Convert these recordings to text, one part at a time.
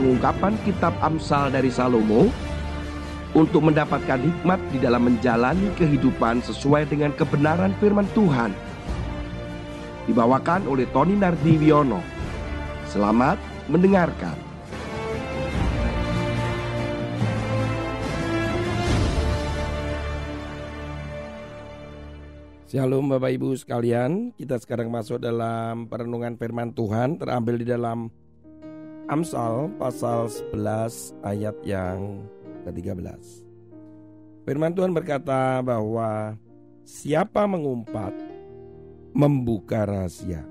pengungkapan kitab Amsal dari Salomo untuk mendapatkan hikmat di dalam menjalani kehidupan sesuai dengan kebenaran firman Tuhan. Dibawakan oleh Tony Nardiwiono. Selamat mendengarkan. Shalom Bapak Ibu sekalian, kita sekarang masuk dalam perenungan firman Tuhan terambil di dalam Amsal pasal 11 ayat yang ke-13. Firman Tuhan berkata bahwa siapa mengumpat membuka rahasia,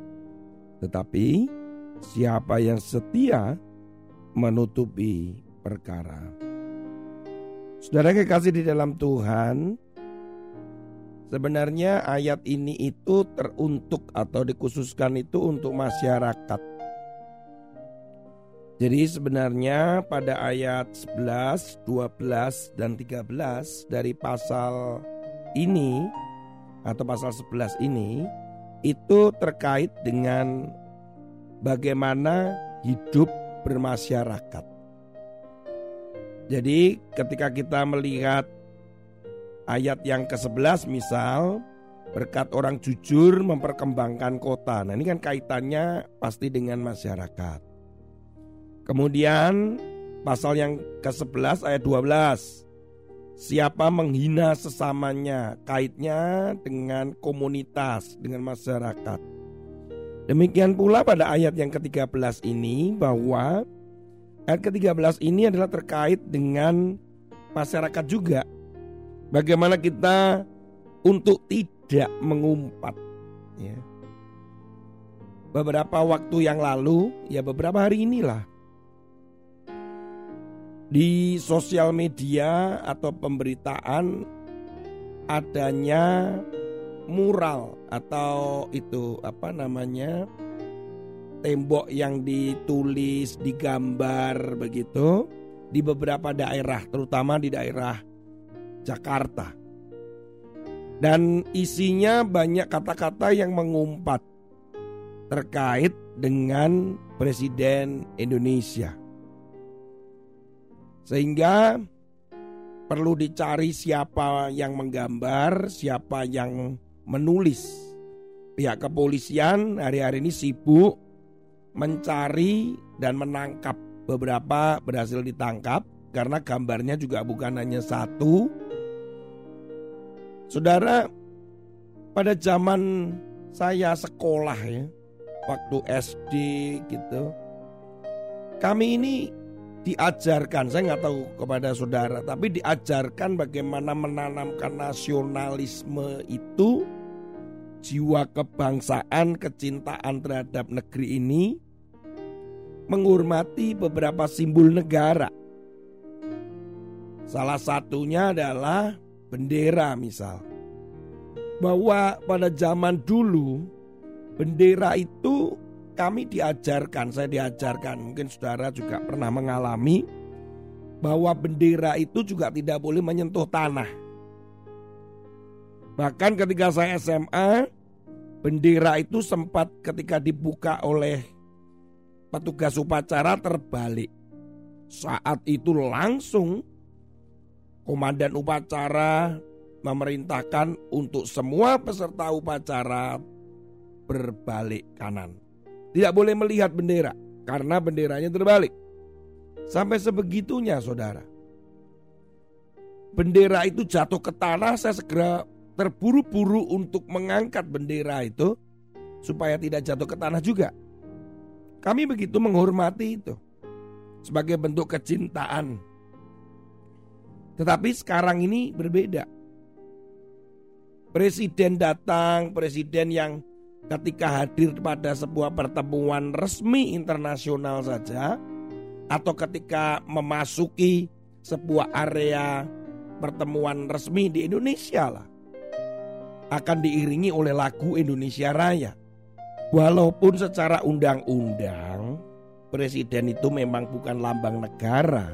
tetapi siapa yang setia menutupi perkara. Saudara kekasih di dalam Tuhan, Sebenarnya ayat ini itu teruntuk atau dikhususkan itu untuk masyarakat. Jadi sebenarnya pada ayat 11, 12, dan 13 dari pasal ini atau pasal 11 ini itu terkait dengan bagaimana hidup bermasyarakat. Jadi ketika kita melihat ayat yang ke-11 misal berkat orang jujur memperkembangkan kota. Nah, ini kan kaitannya pasti dengan masyarakat. Kemudian pasal yang ke-11 ayat 12. Siapa menghina sesamanya, kaitnya dengan komunitas, dengan masyarakat. Demikian pula pada ayat yang ke-13 ini bahwa ayat ke-13 ini adalah terkait dengan masyarakat juga Bagaimana kita untuk tidak mengumpat ya. Beberapa waktu yang lalu, ya beberapa hari inilah di sosial media atau pemberitaan adanya mural atau itu apa namanya tembok yang ditulis digambar begitu di beberapa daerah terutama di daerah Jakarta. Dan isinya banyak kata-kata yang mengumpat terkait dengan Presiden Indonesia. Sehingga perlu dicari siapa yang menggambar, siapa yang menulis. Pihak kepolisian hari-hari ini sibuk mencari dan menangkap beberapa berhasil ditangkap karena gambarnya juga bukan hanya satu Saudara, pada zaman saya sekolah ya, waktu SD gitu, kami ini diajarkan, saya nggak tahu kepada saudara, tapi diajarkan bagaimana menanamkan nasionalisme itu, jiwa kebangsaan, kecintaan terhadap negeri ini, menghormati beberapa simbol negara. Salah satunya adalah bendera misal. Bahwa pada zaman dulu bendera itu kami diajarkan, saya diajarkan, mungkin saudara juga pernah mengalami bahwa bendera itu juga tidak boleh menyentuh tanah. Bahkan ketika saya SMA, bendera itu sempat ketika dibuka oleh petugas upacara terbalik. Saat itu langsung Komandan upacara memerintahkan untuk semua peserta upacara berbalik kanan. Tidak boleh melihat bendera karena benderanya terbalik. Sampai sebegitunya saudara. Bendera itu jatuh ke tanah saya segera terburu-buru untuk mengangkat bendera itu supaya tidak jatuh ke tanah juga. Kami begitu menghormati itu sebagai bentuk kecintaan tetapi sekarang ini berbeda. Presiden datang, presiden yang ketika hadir pada sebuah pertemuan resmi internasional saja atau ketika memasuki sebuah area pertemuan resmi di Indonesia lah akan diiringi oleh lagu Indonesia Raya. Walaupun secara undang-undang presiden itu memang bukan lambang negara,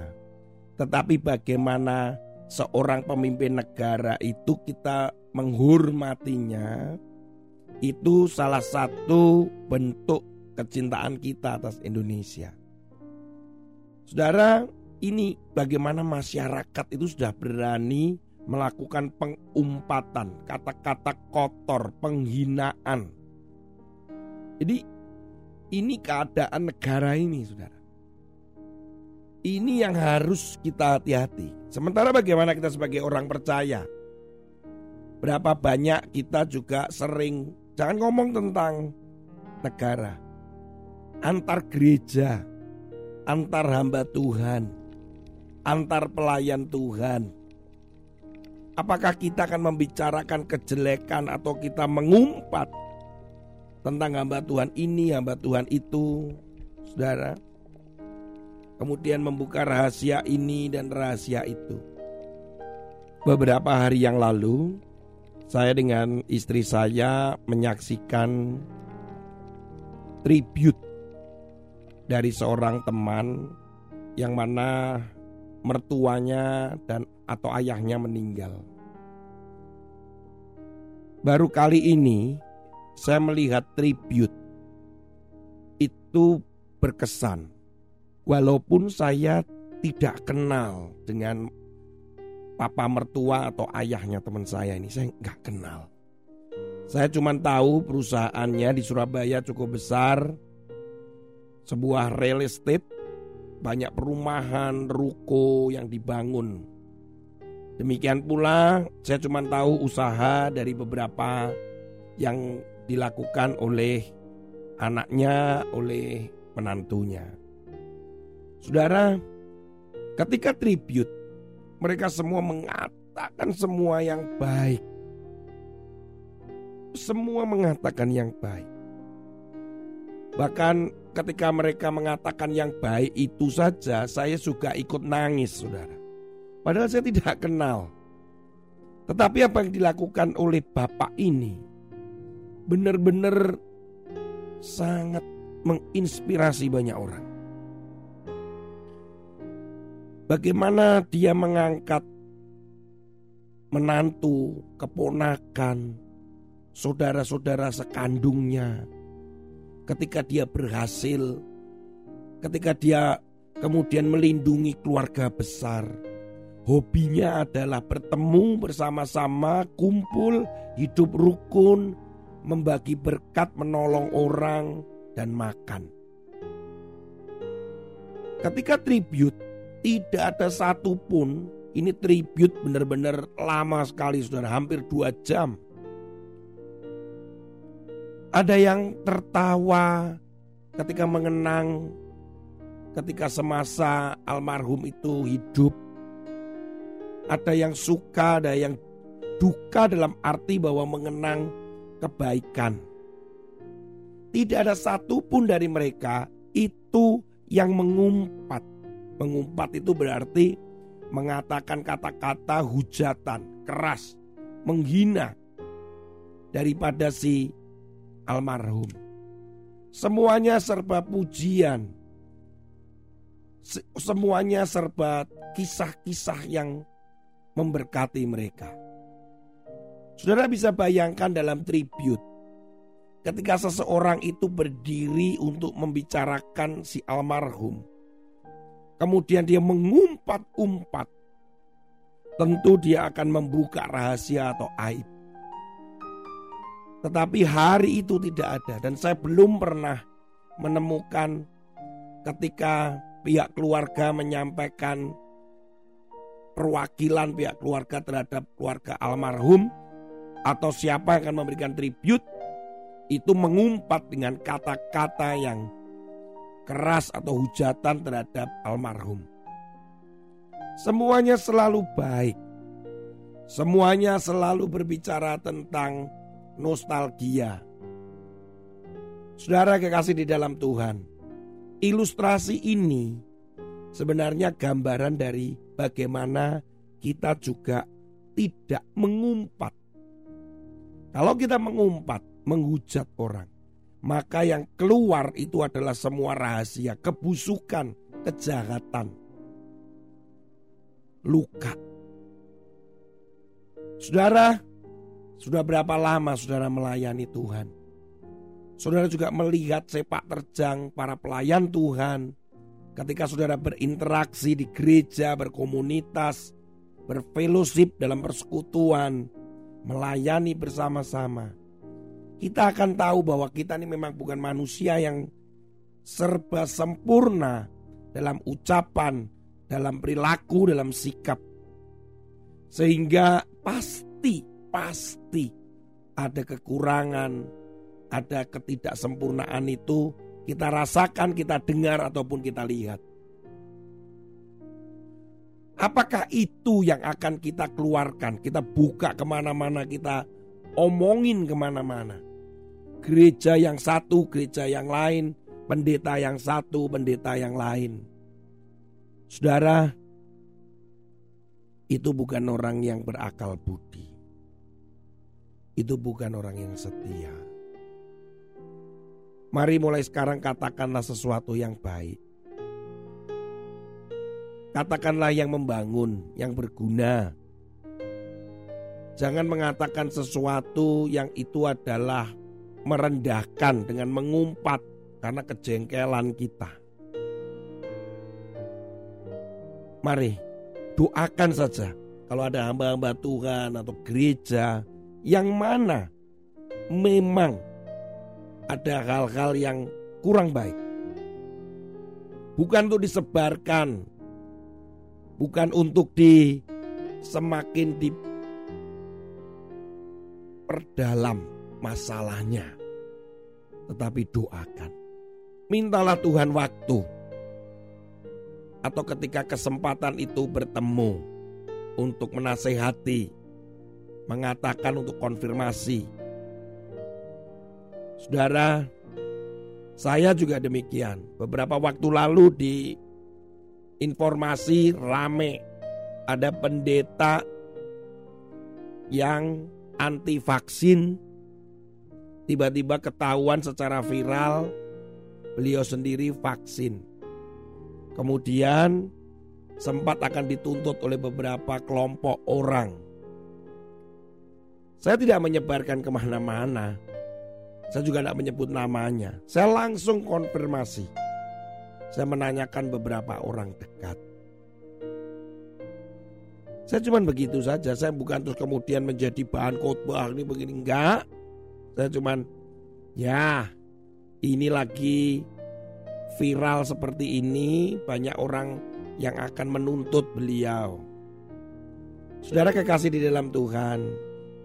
tetapi bagaimana seorang pemimpin negara itu kita menghormatinya itu salah satu bentuk kecintaan kita atas Indonesia. Saudara, ini bagaimana masyarakat itu sudah berani melakukan pengumpatan, kata-kata kotor, penghinaan. Jadi ini keadaan negara ini, saudara. Ini yang harus kita hati-hati. Sementara bagaimana kita sebagai orang percaya? Berapa banyak kita juga sering jangan ngomong tentang negara, antar gereja, antar hamba Tuhan, antar pelayan Tuhan. Apakah kita akan membicarakan kejelekan atau kita mengumpat tentang hamba Tuhan ini, hamba Tuhan itu, saudara? kemudian membuka rahasia ini dan rahasia itu. Beberapa hari yang lalu, saya dengan istri saya menyaksikan tribute dari seorang teman yang mana mertuanya dan atau ayahnya meninggal. Baru kali ini saya melihat tribute itu berkesan Walaupun saya tidak kenal dengan papa mertua atau ayahnya teman saya ini, saya nggak kenal. Saya cuma tahu perusahaannya di Surabaya cukup besar, sebuah real estate, banyak perumahan, ruko yang dibangun. Demikian pula saya cuma tahu usaha dari beberapa yang dilakukan oleh anaknya, oleh menantunya. Saudara, ketika tribute, mereka semua mengatakan semua yang baik. Semua mengatakan yang baik. Bahkan ketika mereka mengatakan yang baik itu saja, saya juga ikut nangis, saudara. Padahal saya tidak kenal. Tetapi apa yang dilakukan oleh bapak ini benar-benar sangat menginspirasi banyak orang. Bagaimana dia mengangkat menantu, keponakan, saudara-saudara sekandungnya. Ketika dia berhasil, ketika dia kemudian melindungi keluarga besar. Hobinya adalah bertemu bersama-sama, kumpul, hidup rukun, membagi berkat, menolong orang, dan makan. Ketika tribute tidak ada satupun ini tribute benar-benar lama sekali saudara hampir dua jam. Ada yang tertawa ketika mengenang ketika semasa almarhum itu hidup. Ada yang suka, ada yang duka dalam arti bahwa mengenang kebaikan. Tidak ada satupun dari mereka itu yang mengumpat Mengumpat itu berarti mengatakan kata-kata hujatan, keras, menghina daripada si almarhum. Semuanya serba pujian. Semuanya serba kisah-kisah yang memberkati mereka. Saudara bisa bayangkan dalam tribute ketika seseorang itu berdiri untuk membicarakan si almarhum kemudian dia mengumpat-umpat, tentu dia akan membuka rahasia atau aib. Tetapi hari itu tidak ada dan saya belum pernah menemukan ketika pihak keluarga menyampaikan perwakilan pihak keluarga terhadap keluarga almarhum atau siapa yang akan memberikan tribute itu mengumpat dengan kata-kata yang keras atau hujatan terhadap almarhum. Semuanya selalu baik. Semuanya selalu berbicara tentang nostalgia. Saudara kekasih di dalam Tuhan, ilustrasi ini sebenarnya gambaran dari bagaimana kita juga tidak mengumpat. Kalau kita mengumpat, menghujat orang, maka yang keluar itu adalah semua rahasia, kebusukan, kejahatan, luka. Saudara, sudah berapa lama saudara melayani Tuhan? Saudara juga melihat sepak terjang para pelayan Tuhan ketika saudara berinteraksi di gereja, berkomunitas, berfellowship dalam persekutuan, melayani bersama-sama, kita akan tahu bahwa kita ini memang bukan manusia yang serba sempurna dalam ucapan, dalam perilaku, dalam sikap. Sehingga pasti, pasti ada kekurangan, ada ketidaksempurnaan itu kita rasakan, kita dengar ataupun kita lihat. Apakah itu yang akan kita keluarkan? Kita buka ke mana-mana, kita omongin ke mana-mana. Gereja yang satu, gereja yang lain, pendeta yang satu, pendeta yang lain. Saudara, itu bukan orang yang berakal budi. Itu bukan orang yang setia. Mari mulai sekarang katakanlah sesuatu yang baik. Katakanlah yang membangun, yang berguna. Jangan mengatakan sesuatu yang itu adalah merendahkan dengan mengumpat karena kejengkelan kita. Mari doakan saja kalau ada hamba-hamba Tuhan atau gereja yang mana memang ada hal-hal yang kurang baik. Bukan untuk disebarkan, bukan untuk di semakin di perdalam masalahnya, tetapi doakan. Mintalah Tuhan waktu atau ketika kesempatan itu bertemu untuk menasehati, mengatakan untuk konfirmasi, Saudara, saya juga demikian. Beberapa waktu lalu di informasi rame ada pendeta yang anti vaksin tiba-tiba ketahuan secara viral beliau sendiri vaksin. Kemudian sempat akan dituntut oleh beberapa kelompok orang. Saya tidak menyebarkan ke mana-mana, saya juga tidak menyebut namanya. Saya langsung konfirmasi. Saya menanyakan beberapa orang dekat. Saya cuma begitu saja. Saya bukan terus kemudian menjadi bahan khotbah ini begini enggak. Saya cuma ya ini lagi viral seperti ini banyak orang yang akan menuntut beliau. Saudara kekasih di dalam Tuhan,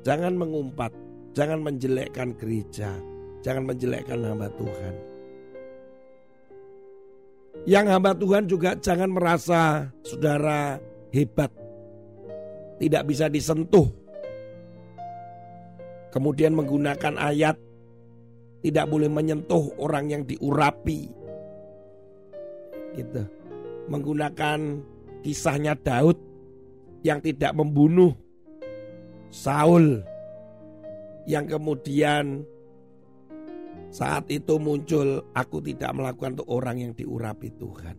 jangan mengumpat, jangan menjelekkan gereja, Jangan menjelekkan hamba Tuhan. Yang hamba Tuhan juga jangan merasa saudara hebat. Tidak bisa disentuh. Kemudian menggunakan ayat tidak boleh menyentuh orang yang diurapi. Gitu. Menggunakan kisahnya Daud yang tidak membunuh Saul yang kemudian saat itu muncul aku tidak melakukan untuk orang yang diurapi Tuhan.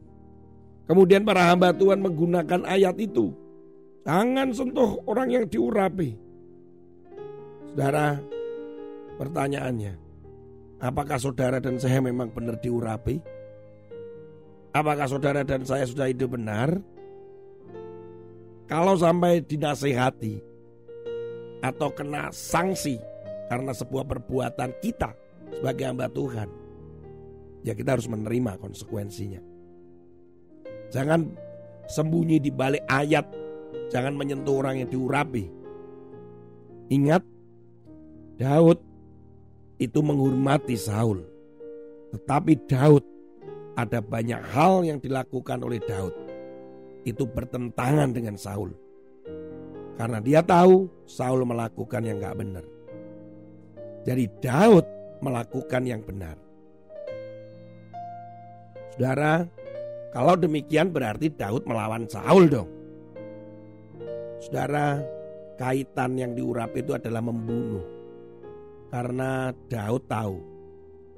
Kemudian para hamba Tuhan menggunakan ayat itu. Jangan sentuh orang yang diurapi. Saudara, pertanyaannya, apakah saudara dan saya memang benar diurapi? Apakah saudara dan saya sudah hidup benar? Kalau sampai dinasehati atau kena sanksi karena sebuah perbuatan kita sebagai hamba Tuhan, ya kita harus menerima konsekuensinya. Jangan sembunyi di balik ayat, jangan menyentuh orang yang diurapi. Ingat, Daud itu menghormati Saul. Tetapi Daud ada banyak hal yang dilakukan oleh Daud. Itu bertentangan dengan Saul. Karena dia tahu Saul melakukan yang gak benar. Jadi Daud melakukan yang benar. Saudara, kalau demikian berarti Daud melawan Saul dong. Saudara, kaitan yang diurap itu adalah membunuh. Karena Daud tahu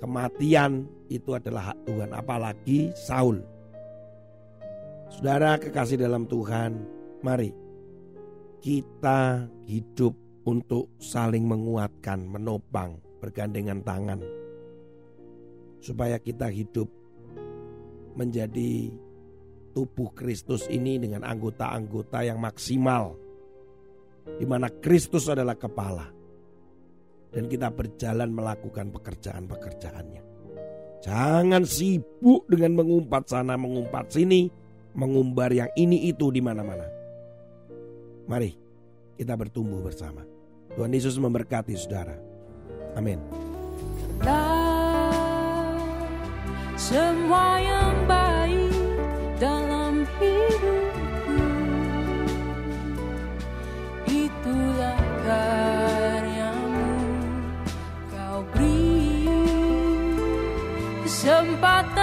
kematian itu adalah hak Tuhan, apalagi Saul. Saudara kekasih dalam Tuhan, mari kita hidup untuk saling menguatkan, menopang, bergandengan tangan supaya kita hidup menjadi tubuh Kristus ini dengan anggota-anggota yang maksimal. Di mana Kristus adalah kepala. Dan kita berjalan melakukan pekerjaan-pekerjaannya. Jangan sibuk dengan mengumpat sana, mengumpat sini, mengumbar yang ini itu di mana-mana. Mari kita bertumbuh bersama. Tuhan Yesus memberkati saudara. Amin. semua yang dalam hidupku. Itulah karyamu kau beri kesempatan